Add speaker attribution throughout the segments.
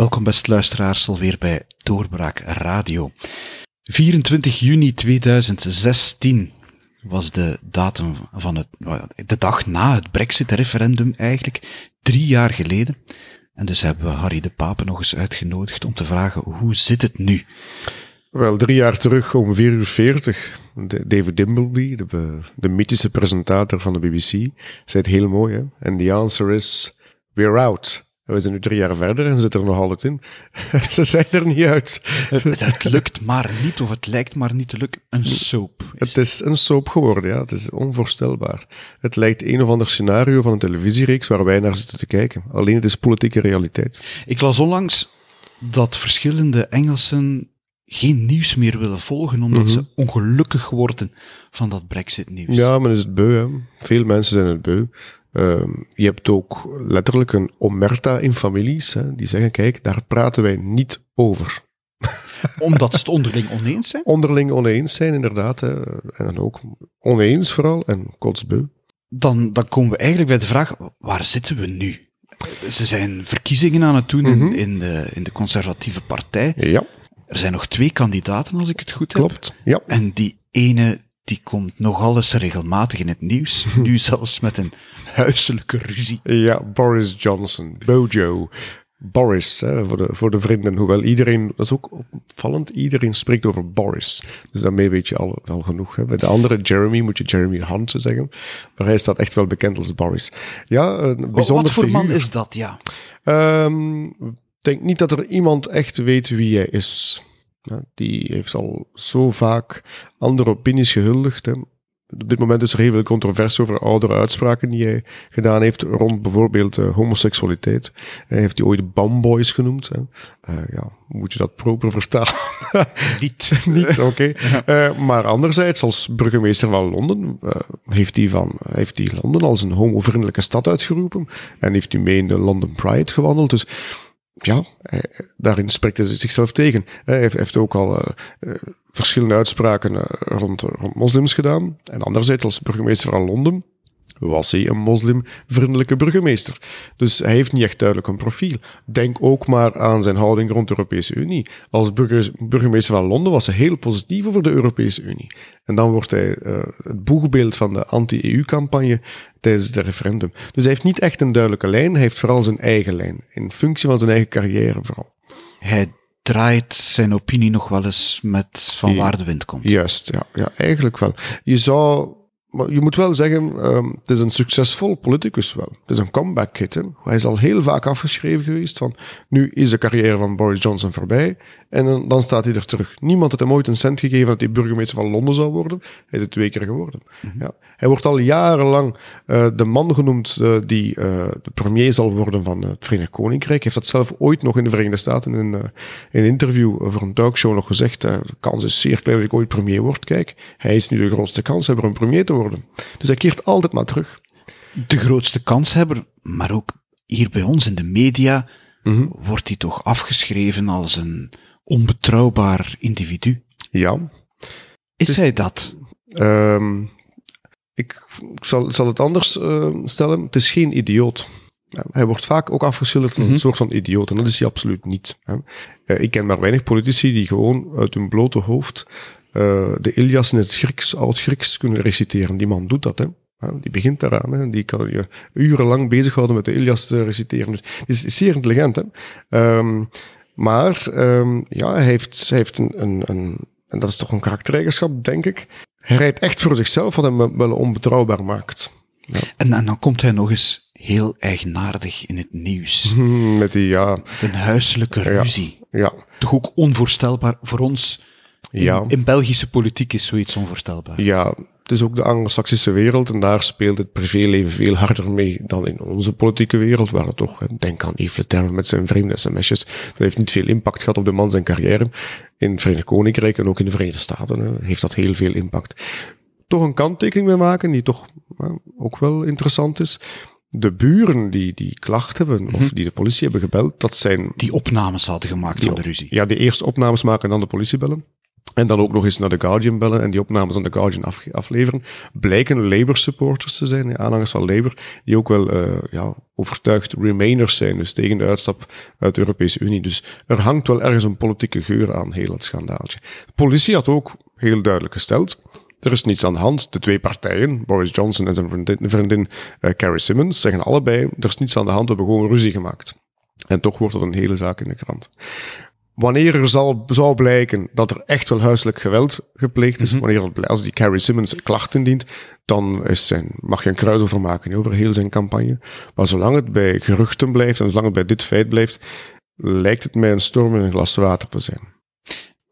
Speaker 1: Welkom beste luisteraars alweer bij Doorbraak Radio. 24 juni 2016 was de datum van het, de dag na het Brexit-referendum eigenlijk, drie jaar geleden. En dus hebben we Harry de Pape nog eens uitgenodigd om te vragen hoe zit het nu?
Speaker 2: Wel, drie jaar terug om 4 uur 40, David Dimbleby, de, de mythische presentator van de BBC, zei het heel mooi. Hè? En the answer is, we're out. We zijn nu drie jaar verder en zitten er nog altijd in. Ze zijn er niet uit.
Speaker 1: Het, het, lukt maar niet, of het lijkt maar niet te lukken. Een soap.
Speaker 2: Het is een soap geworden, ja. Het is onvoorstelbaar. Het lijkt een of ander scenario van een televisiereeks waar wij naar zitten te kijken. Alleen het is politieke realiteit.
Speaker 1: Ik las onlangs dat verschillende Engelsen geen nieuws meer willen volgen, omdat ze mhm. ongelukkig worden van dat Brexit-nieuws.
Speaker 2: Ja, men is het beu. Hè. Veel mensen zijn het beu. Uh, je hebt ook letterlijk een omerta in families, hè, die zeggen, kijk, daar praten wij niet over.
Speaker 1: Omdat ze het onderling oneens zijn?
Speaker 2: Onderling oneens zijn, inderdaad. Hè. En dan ook oneens vooral, en kotsbeu.
Speaker 1: Dan, dan komen we eigenlijk bij de vraag, waar zitten we nu? Ze zijn verkiezingen aan het doen in, mhm. in, de, in de conservatieve partij.
Speaker 2: Ja.
Speaker 1: Er zijn nog twee kandidaten, als ik het goed
Speaker 2: heb. Klopt, ja.
Speaker 1: En die ene, die komt nogal eens regelmatig in het nieuws. nu zelfs met een huiselijke ruzie.
Speaker 2: Ja, Boris Johnson, Bojo. Boris, hè, voor, de, voor de vrienden. Hoewel iedereen, dat is ook opvallend, iedereen spreekt over Boris. Dus daarmee weet je al wel genoeg. Hè. Bij de andere Jeremy moet je Jeremy Hunt zeggen. Maar hij staat echt wel bekend als Boris. Ja, een bijzonder
Speaker 1: Wat voor man is dat, ja?
Speaker 2: Um, denk niet dat er iemand echt weet wie hij is. Ja, die heeft al zo vaak andere opinies gehuldigd. Hè. Op dit moment is er heel veel controverse over oudere uitspraken die hij gedaan heeft rond bijvoorbeeld uh, homoseksualiteit. Hij heeft die ooit bamboys genoemd. Hè. Uh, ja, moet je dat proper vertalen?
Speaker 1: Niet.
Speaker 2: Niet, oké. Okay. Uh, maar anderzijds, als burgemeester van Londen, heeft, hij van, heeft hij Londen als een homovriendelijke stad uitgeroepen. En heeft hij mee in de London Pride gewandeld. Dus ja, daarin spreekt hij zichzelf tegen. Hij heeft, ook al uh, verschillende uitspraken rond, rond moslims gedaan. En anderzijds, als burgemeester van Londen, was hij een moslimvriendelijke burgemeester. Dus hij heeft niet echt duidelijk een profiel. Denk ook maar aan zijn houding rond de Europese Unie. Als burgemeester van Londen was hij heel positief over de Europese Unie. En dan wordt hij uh, het boegbeeld van de anti-EU-campagne tijdens het referendum. Dus hij heeft niet echt een duidelijke lijn, hij heeft vooral zijn eigen lijn. In functie van zijn eigen carrière vooral.
Speaker 1: Hij draait zijn opinie nog wel eens met van waar de wind komt.
Speaker 2: Juist, ja, ja eigenlijk wel. Je zou maar je moet wel zeggen, um, het is een succesvol politicus wel. Het is een comeback hit. Hè. Hij is al heel vaak afgeschreven geweest van, nu is de carrière van Boris Johnson voorbij. En dan, dan staat hij er terug. Niemand had hem ooit een cent gegeven dat hij burgemeester van Londen zou worden. Hij is het twee keer geworden. Mhm. ja. Hij wordt al jarenlang uh, de man genoemd uh, die uh, de premier zal worden van het Verenigd Koninkrijk. Hij heeft dat zelf ooit nog in de Verenigde Staten in, in een interview voor een talkshow nog gezegd. de kans is zeer klein dat ik ooit premier word. Kijk, hij is nu de grootste kans hebben om premier te worden worden. Dus hij keert altijd maar terug.
Speaker 1: De grootste kanshebber, maar ook hier bij ons in de media, mhm. wordt hij toch afgeschreven als een onbetrouwbaar individu.
Speaker 2: Ja.
Speaker 1: Is hij dat?
Speaker 2: Um, ik, zal, zal, het anders uh, stellen. Het is geen idioot. hij wordt vaak ook afgeschilderd als een mhm. soort van idioot. En dat is hij absoluut niet. Hè. Uh, ik ken maar weinig politici die gewoon uit hun blote hoofd uh, de Ilias in het Grieks, oud-Grieks kunnen reciteren. Die man doet dat, hè. die begint daaraan. Hè. Die kan je urenlang bezighouden met de Ilias te reciteren. Dus is, is zeer intelligent. Hè. Um, maar um, ja, hij heeft, hij heeft een, een, een, en dat is toch een karaktereigenschap, denk ik. Hij rijdt echt voor zichzelf, wat hem wel onbetrouwbaar maakt.
Speaker 1: Ja. En, en dan komt hij nog eens heel eigenaardig in het nieuws.
Speaker 2: Met die, ja...
Speaker 1: Een huiselijke ruzie.
Speaker 2: Ja, ja.
Speaker 1: Toch ook onvoorstelbaar voor ons ja. in Belgische politiek is zoiets onvoorstelbaar.
Speaker 2: Ja, het is ook de anglo-saxische wereld en daar speelt het privéleven veel harder mee dan in onze politieke wereld, waar het toch, denk aan Yves Leterme met zijn vreemde sms'jes, dat heeft niet veel impact gehad op de man zijn carrière. In het Verenigd Koninkrijk en ook in de Verenigde Staten heeft dat heel veel impact. Toch een kanttekening mee maken, die toch ook wel interessant is. De buren die die klacht hebben, of mhm. die de politie hebben gebeld, dat zijn...
Speaker 1: Die opnames hadden gemaakt van de ruzie.
Speaker 2: Ja, die eerst opnames maken en dan de politie bellen. En dan ook nog eens naar The Guardian bellen en die opnames aan The Guardian af, afleveren, blijken Labour-supporters te zijn, aanhangers van Labour, die ook wel uh, ja, overtuigd Remainers zijn, dus tegen de uitstap uit de Europese Unie. Dus er hangt wel ergens een politieke geur aan heel het schandaaltje. De politie had ook heel duidelijk gesteld, er is niets aan de hand. De twee partijen, Boris Johnson en zijn vriendin, vriendin uh, Carrie Simmons, zeggen allebei, er is niets aan de hand, we hebben gewoon ruzie gemaakt. En toch wordt dat een hele zaak in de krant. Wanneer er zal, zou blijken dat er echt wel huiselijk geweld gepleegd is, mm -hmm. wanneer als die Carrie Simmons klachten dient, dan is zijn, mag je een kruid over maken over heel zijn campagne. Maar zolang het bij geruchten blijft en zolang het bij dit feit blijft, lijkt het mij een storm in een glas water te zijn.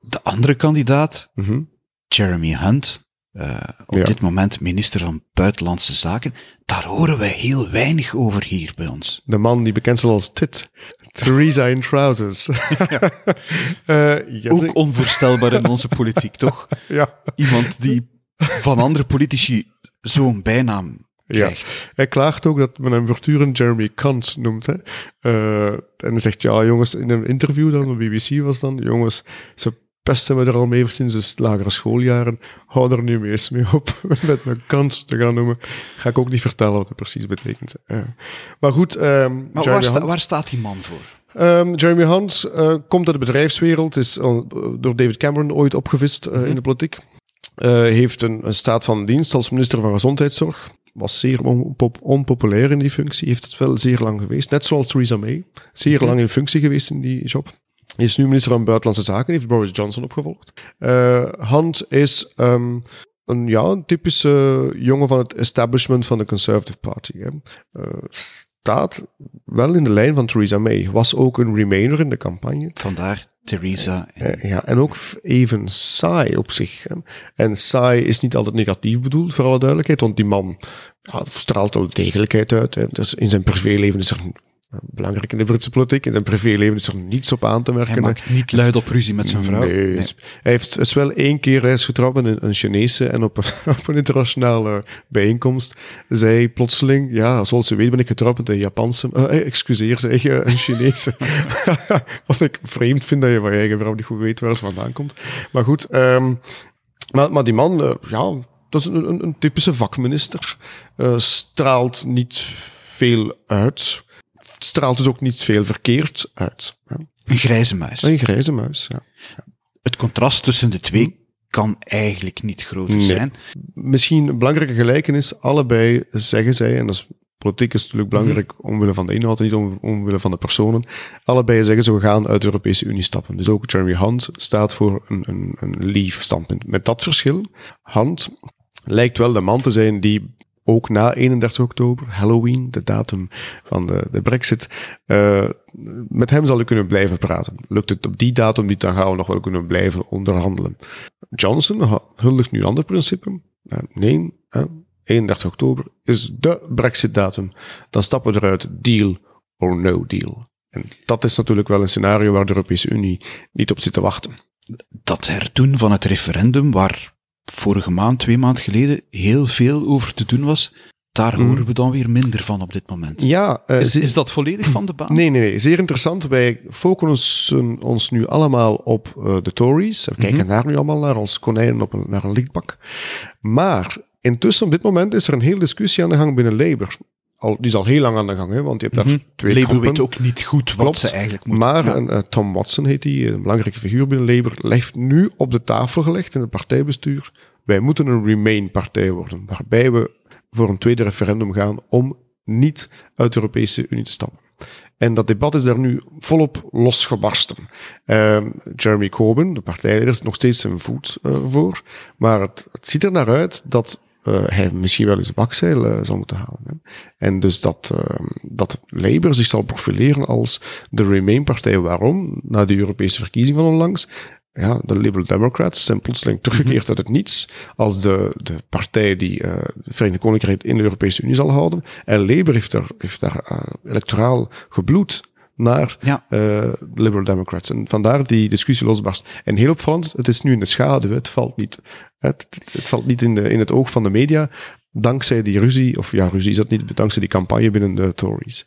Speaker 1: De andere kandidaat, mm -hmm. Jeremy Hunt, uh, op ja. dit moment minister van Buitenlandse Zaken. Daar horen wij heel weinig over hier bij ons.
Speaker 2: De man die bekend staat als Tit. Theresa in trousers. ja.
Speaker 1: uh, yes, Ook onvoorstelbaar in onze politiek, toch?
Speaker 2: Ja.
Speaker 1: Iemand die van andere politici zo'n bijnaam krijgt.
Speaker 2: Ja. Hij klaagt ook dat men hem voortdurend Jeremy Kant noemt. Hè. Uh, en hij zegt, ja jongens, in een interview dan, op BBC was dan, jongens, ze pesten we er al mee sinds de lagere schooljaren. Hou er nu eens mee op met mijn kans te gaan noemen. Ga ik ook niet vertellen wat het precies betekent. Ja. Maar goed. Um,
Speaker 1: maar waar, sta, waar, staat die man voor?
Speaker 2: Um, Jeremy Hunt uh, komt uit de bedrijfswereld, is door David Cameron ooit opgevist uh, mm -hmm. in de politiek. Uh, heeft een, een, staat van dienst als minister van Gezondheidszorg. Was zeer onpop onpopulair in die functie. Heeft het wel zeer lang geweest. Net zoals Theresa May. Zeer -hmm. lang in functie geweest in die job. Is nu minister van Buitenlandse Zaken, heeft Boris Johnson opgevolgd. Uh, Hunt is um, een, ja, een typische jongen van het establishment van de Conservative Party. Hè. Uh, staat wel in de lijn van Theresa May. Was ook een remainer in de campagne.
Speaker 1: Vandaar Theresa.
Speaker 2: En... Ja, en ook even saai op zich. Hè. En saai is niet altijd negatief bedoeld, voor alle duidelijkheid, want die man ja, straalt wel degelijkheid uit. Hè. Dus in zijn privéleven is er belangrijk in de Britse politiek. In zijn privéleven is er niets op aan te merken. Hij
Speaker 1: maakt niet luid op ruzie met zijn vrouw.
Speaker 2: Nee, nee. Hij heeft is wel één keer reis getrouwd met een, een Chinese en op een, op een internationale bijeenkomst zei plotseling, ja, zoals ze weet ben ik getrouwd met een Japanse, uh, excuseer, zeg je, een Chinese. Wat ik vreemd vind dat je van je eigen vrouw niet goed weet waar ze vandaan komt. Maar goed, um, maar, maar die man, uh, ja, dat is een, een, een typische vakminister. Uh, straalt niet veel uit straalt dus ook niet veel verkeerd uit. Ja.
Speaker 1: Een grijze muis.
Speaker 2: Een grijze muis, ja. ja.
Speaker 1: Het contrast tussen de twee kan eigenlijk niet groter nee. zijn.
Speaker 2: Misschien een belangrijke gelijkenis, allebei zeggen zij, en dat is, politiek is natuurlijk belangrijk mm. omwille van de inhoud en niet om, omwille van de personen, allebei zeggen ze we gaan uit de Europese Unie stappen. Dus ook Jeremy Hunt staat voor een, een, een leave standpunt. Met dat verschil, Hunt lijkt wel de man te zijn die ook na 31 oktober, Halloween, de datum van de, de Brexit. Uh, met hem zal u kunnen blijven praten. Lukt het op die datum niet, dan gaan we nog wel kunnen blijven onderhandelen. Johnson huldigt nu ander principe. Nee, uh, 31 oktober is de Brexit-datum. Dan stappen we eruit, deal or no deal. En dat is natuurlijk wel een scenario waar de Europese Unie niet op zit te wachten.
Speaker 1: Dat herdoen van het referendum, waar vorige maand, twee maanden geleden, heel veel over te doen was. Daar hmm. horen we dan weer minder van op dit moment.
Speaker 2: Ja,
Speaker 1: uh, is, is dat volledig van de baan?
Speaker 2: Nee, nee, nee. Zeer interessant. Wij focussen ons nu allemaal op uh, de Tories. We kijken mm -hmm. daar nu allemaal naar als konijnen op een, naar een lichtbak. Maar intussen, op dit moment, is er een hele discussie aan de gang binnen Labour. Al, die is al heel lang aan de gang, hè, want je hebt daar mm -hmm. twee
Speaker 1: Labour
Speaker 2: kampen.
Speaker 1: weet ook niet goed wat Klopt, ze eigenlijk moeten
Speaker 2: Maar ja. uh, Tom Watson heet die, een belangrijke figuur binnen Labour, heeft nu op de tafel gelegd in het partijbestuur wij moeten een Remain-partij worden, waarbij we voor een tweede referendum gaan om niet uit de Europese Unie te stappen. En dat debat is daar nu volop losgebarsten. Uh, Jeremy Corbyn, de partijleider, is nog steeds zijn voet ervoor. Maar het, het ziet er naar uit dat hij misschien wel eens bakzeil uh, zal moeten halen. Hè. En dus dat, uh, dat Labour zich zal profileren als de Remain-partij. Waarom? Na de Europese verkiezingen van onlangs ja, de Liberal Democrats zijn plotseling teruggekeerd -hmm. uit het niets als de, de partij die uh, het Verenigd Koninkrijk in de Europese Unie zal houden. En Labour heeft daar, heeft daar uh, electoraal gebloed naar ja. uh, de Liberal Democrats. En vandaar die discussie losbarst. En heel opvallend, het is nu in de schaduw. Het valt niet, het, het, het valt niet in, de, in het oog van de media, dankzij die ruzie, of ja, ruzie is dat niet, dankzij die campagne binnen de Tories.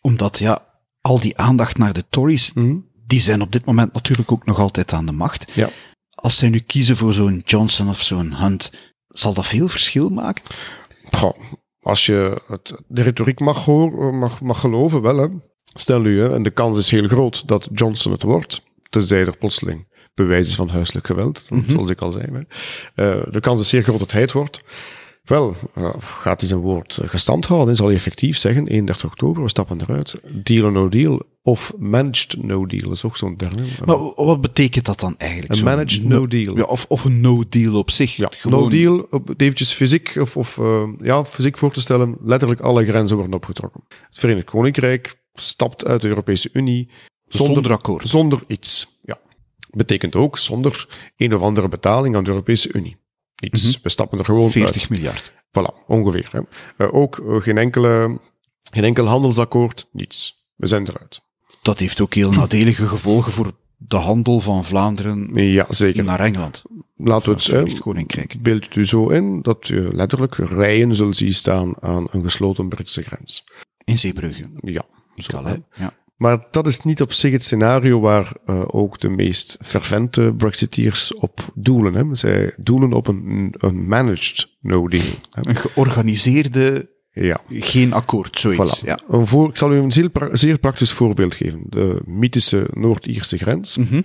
Speaker 1: Omdat, ja, al die aandacht naar de Tories, mm -hmm die zijn op dit moment natuurlijk ook nog altijd aan de macht.
Speaker 2: Ja.
Speaker 1: Als zij nu kiezen voor zo'n Johnson of zo'n Hunt, zal dat veel verschil maken?
Speaker 2: Goh, als je het, de retoriek mag, horen, mag, mag geloven, wel hè. Stel nu, hè, en de kans is heel groot dat Johnson het wordt, tenzij er plotseling bewijs is van huiselijk geweld, zoals ik al zei. Hè. Uh, de kans is zeer groot dat hij het wordt. Wel, uh, gaat hij zijn woord gestand houden, zal hij effectief zeggen, 31 oktober, we stappen eruit, deal or no deal, of managed no deal, is ook zo'n term.
Speaker 1: Maar wat betekent dat dan eigenlijk?
Speaker 2: Een managed no deal.
Speaker 1: Ja, of, of een no deal op zich.
Speaker 2: Ja, gewoon... no deal, op, eventjes fysiek, of, of uh, ja, fysiek voor te stellen, letterlijk alle grenzen worden opgetrokken. Het Verenigd Koninkrijk stapt uit de Europese Unie
Speaker 1: zonder, zonder akkoord.
Speaker 2: Zonder iets, ja. Betekent ook zonder een of andere betaling aan de Europese Unie. Iets. Mm -hmm. We stappen er gewoon
Speaker 1: 40
Speaker 2: uit.
Speaker 1: miljard.
Speaker 2: Voilà, ongeveer. Hè. Uh, ook uh, geen, enkele, geen enkel handelsakkoord, niets. We zijn eruit.
Speaker 1: Dat heeft ook heel nadelige gevolgen voor de handel van Vlaanderen
Speaker 2: ja, zeker.
Speaker 1: naar Engeland.
Speaker 2: Laten we het,
Speaker 1: Koninkrijk.
Speaker 2: Beeld het u zo in dat je letterlijk rijen zult zien staan aan een gesloten Britse grens.
Speaker 1: In Zeebrugge.
Speaker 2: Ja.
Speaker 1: Zo, ja.
Speaker 2: Maar dat is niet op zich het scenario waar uh, ook de meest fervente Brexiteers op doelen. Hè. Zij doelen op een, een managed no deal. Hè.
Speaker 1: Een georganiseerde,
Speaker 2: ja.
Speaker 1: geen akkoord, zoiets.
Speaker 2: Voilà.
Speaker 1: Ja.
Speaker 2: Een voor, ik zal u een zeer, pra zeer praktisch voorbeeld geven. De mythische Noord-Ierse grens.
Speaker 1: Mm -hmm.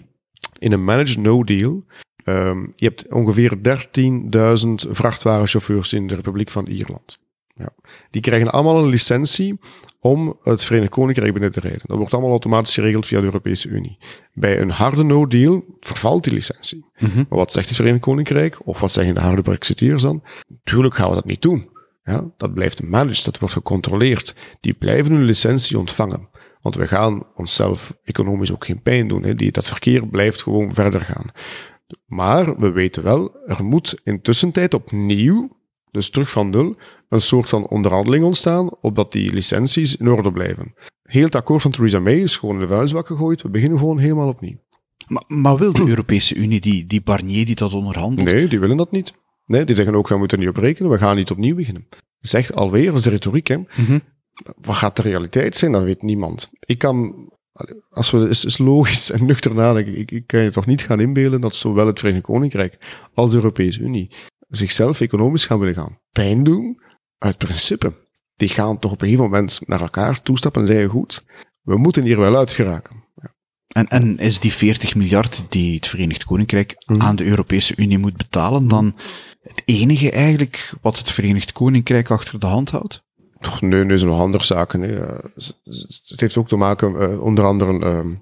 Speaker 2: In een managed no deal. Um, je hebt ongeveer 13.000 vrachtwagenchauffeurs in de Republiek van Ierland. Ja. Die krijgen allemaal een licentie om het Verenigd Koninkrijk binnen te rijden. Dat wordt allemaal automatisch geregeld via de Europese Unie. Bij een harde no-deal vervalt die licentie.
Speaker 1: Mm -hmm.
Speaker 2: Maar wat zegt het Verenigd Koninkrijk? Of wat zeggen de harde Brexiteers dan? Tuurlijk gaan we dat niet doen. Ja, dat blijft managed, dat wordt gecontroleerd. Die blijven hun licentie ontvangen. Want we gaan onszelf economisch ook geen pijn doen. Hè. Die, dat verkeer blijft gewoon verder gaan. Maar we weten wel, er moet intussen tijd opnieuw dus terug van nul, een soort van onderhandeling ontstaan, opdat die licenties in orde blijven. Heel het akkoord van Theresa May is gewoon in de vuilnisbak gegooid. We beginnen gewoon helemaal opnieuw.
Speaker 1: Maar, maar wil de Europese Unie, die, die Barnier die dat onderhandelt?
Speaker 2: Nee, die willen dat niet. Nee, die zeggen ook, we moeten niet op rekenen, we gaan niet opnieuw beginnen. Zegt alweer, dat is de retoriek, hè.
Speaker 1: Mm -hmm.
Speaker 2: Wat gaat de realiteit zijn, dat weet niemand. Ik kan, als we is, is logisch en nuchter nadenken, ik, ik kan je toch niet gaan inbeelden dat zowel het Verenigd Koninkrijk als de Europese Unie zichzelf economisch gaan willen gaan pijn doen, uit principe. Die gaan toch op een gegeven moment naar elkaar toestappen en zeggen, goed, we moeten hier wel uit geraken. Ja.
Speaker 1: En, en is die 40 miljard die het Verenigd Koninkrijk mm. aan de Europese Unie moet betalen dan het enige eigenlijk wat het Verenigd Koninkrijk achter de hand houdt?
Speaker 2: Toch, nee, nee, zijn nog andere zaken. Hè. Het heeft ook te maken, uh, onder andere, uh,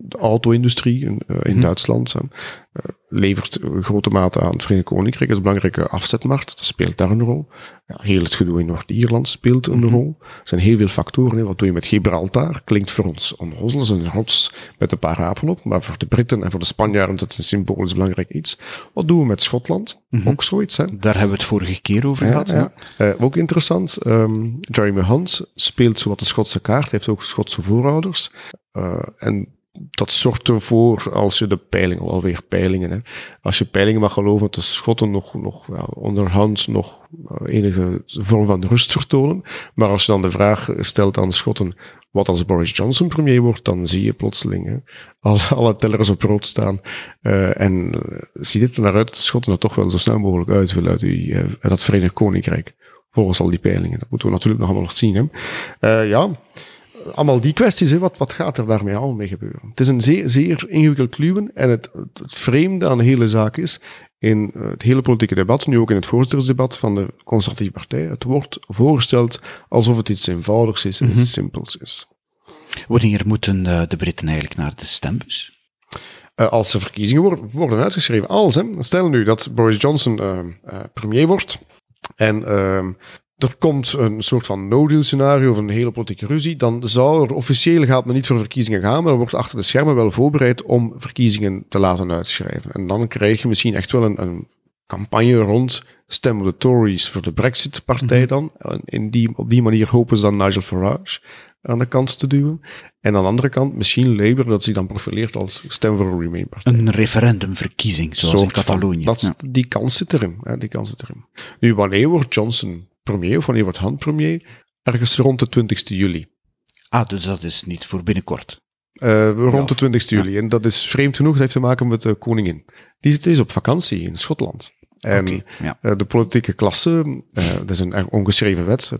Speaker 2: de auto-industrie in, uh, in mm. Duitsland uh, levert grote mate aan het Verenigd Koninkrijk. Is een belangrijke afzetmarkt. Dat speelt daar een rol. Ja, heel het gedoe in Noord-Ierland speelt een
Speaker 1: Mhm.
Speaker 2: rol. Er zijn heel veel factoren. Hè. Wat doe je met Gibraltar? Klinkt voor ons onnozel. Dat is een rots met een paar apen op. Maar voor de Britten en voor de Spanjaarden dat is een symbolisch belangrijk iets. Wat doen we met Schotland?
Speaker 1: Mhm.
Speaker 2: Ook zoiets. Hè.
Speaker 1: Daar hebben we het vorige keer over
Speaker 2: Ja,
Speaker 1: gehad.
Speaker 2: ja. Uh, ook interessant, um, Jeremy Hunt speelt zowat de Schotse kaart, heeft ook Schotse voorouders. Uh, en dat zorgt ervoor, als je de peilingen, alweer peilingen, hè, als je peilingen mag geloven, dat de Schotten nog, nog onderhand nog enige vorm van rust vertonen. Maar als je dan de vraag stelt aan de Schotten, wat als Boris Johnson premier wordt, dan zie je plotseling hè, alle, alle tellers op rood staan. Uh, en uh, ziet het er naar uit dat de Schotten er toch wel zo snel mogelijk uit willen uit dat Verenigd Koninkrijk. Volgens al die peilingen. Dat moeten we natuurlijk nog allemaal nog zien. Hè. ja, allemaal die kwesties, hè, wat, wat gaat er daarmee allemaal mee gebeuren? Het is een zeer, zeer ingewikkeld kluwen en het, het vreemde aan de hele zaak is, in het hele politieke debat, nu ook in het voorzittersdebat van de conservatieve partij, het wordt voorgesteld alsof het iets eenvoudigs is en mm -hmm. iets simpels is.
Speaker 1: Wanneer moeten de, de Britten eigenlijk naar de stembus?
Speaker 2: Uh, als er verkiezingen worden, worden uitgeschreven, als, hè, stel nu dat Boris Johnson uh, uh, premier wordt en ehm, er komt een soort van no-deal scenario of een hele politieke ruzie, dan zou er officieel gaat men niet voor verkiezingen gaan, maar er wordt achter de schermen wel voorbereid om verkiezingen te laten uitschrijven. En dan krijg je misschien echt wel een, een campagne rond stem op de Tories voor de Brexit-partij dan. En in die, op die manier hopen ze dan Nigel Farage aan de kant te duwen. En aan de andere kant misschien Labour, dat zich dan profileert als stem voor een Remain-partij.
Speaker 1: Een referendumverkiezing, zoals in Catalonië.
Speaker 2: Dat, ja. Die kans zit erin. Hè, die kans zit erin. Nu, wanneer wordt Johnson premier, of wanneer wordt Hunt premier? Ergens rond de 20ste juli.
Speaker 1: Ah, dus dat is niet voor binnenkort.
Speaker 2: Uh, rond de 20 juli. En dat is vreemd genoeg, dat heeft te maken met de koningin. Die zit eens op vakantie in Schotland. En okay, ja. uh, de politieke klasse, uh, dat is een ongeschreven wet.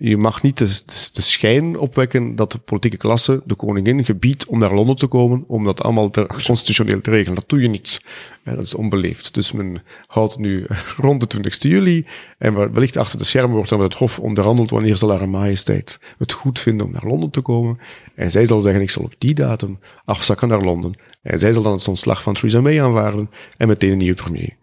Speaker 2: Je mag niet de, de, schijn opwekken dat de politieke klasse, de koningin, gebiedt om naar Londen te komen, om dat allemaal te, constitutioneel te regelen. Dat doe je niet. dat is onbeleefd. Dus men houdt nu rond de 20 juli, en wellicht achter de schermen wordt er met het Hof onderhandeld wanneer zal haar majesteit het goed vinden om naar Londen te komen. En zij zal zeggen, ik zal op die datum afzakken naar Londen. En zij zal dan het ontslag van Theresa May aanvaarden en meteen een nieuwe premier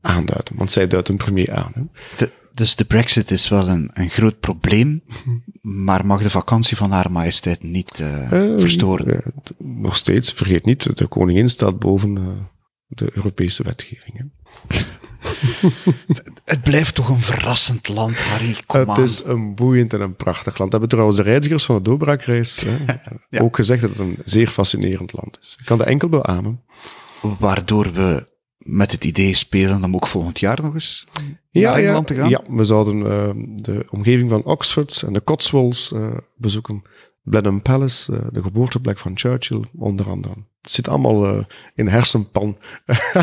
Speaker 2: aanduiden. Want zij duidt een premier aan. Hè.
Speaker 1: Dus de brexit is wel een, een groot probleem, maar mag de vakantie van haar majesteit niet uh, uh, verstoren?
Speaker 2: nog steeds, vergeet niet, de koningin staat boven de Europese wetgeving.
Speaker 1: het blijft toch een verrassend land, Harry. Kom
Speaker 2: het is een boeiend en een prachtig land. Dat hebben trouwens de reizigers van de doorbraakreis ja. ook gezegd dat het een zeer fascinerend land is. Ik kan dat enkel beamen.
Speaker 1: Waardoor we met het idee spelen om ook volgend jaar nog eens ja, naar Engeland
Speaker 2: ja,
Speaker 1: te gaan?
Speaker 2: Ja, we zouden uh, de omgeving van Oxford en de Cotswolds uh, bezoeken. Blenheim Palace, uh, de geboorteplek van Churchill, onder andere. Het zit allemaal in hersenpan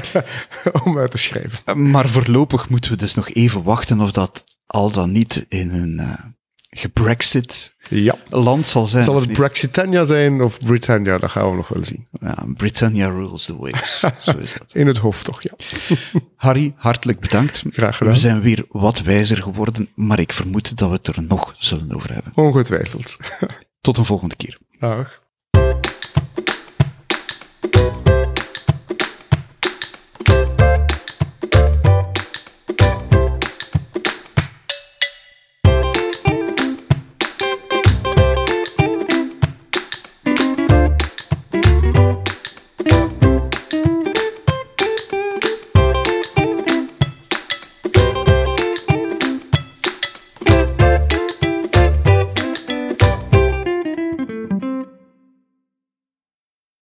Speaker 2: om uit te schrijven.
Speaker 1: Maar voorlopig moeten we dus nog even wachten of dat al dan niet in een gebrexit ja. land zal zijn.
Speaker 2: Zal het Brexitania zijn of Britannia? Dat gaan we nog wel zien.
Speaker 1: Ja, Britannia rules the waves. Zo is dat.
Speaker 2: In het hoofd toch, ja.
Speaker 1: Harry, hartelijk bedankt.
Speaker 2: Graag gedaan.
Speaker 1: We zijn weer wat wijzer geworden, maar ik vermoed dat we het er nog zullen over hebben.
Speaker 2: Ongetwijfeld.
Speaker 1: Tot een volgende keer.
Speaker 2: Dag.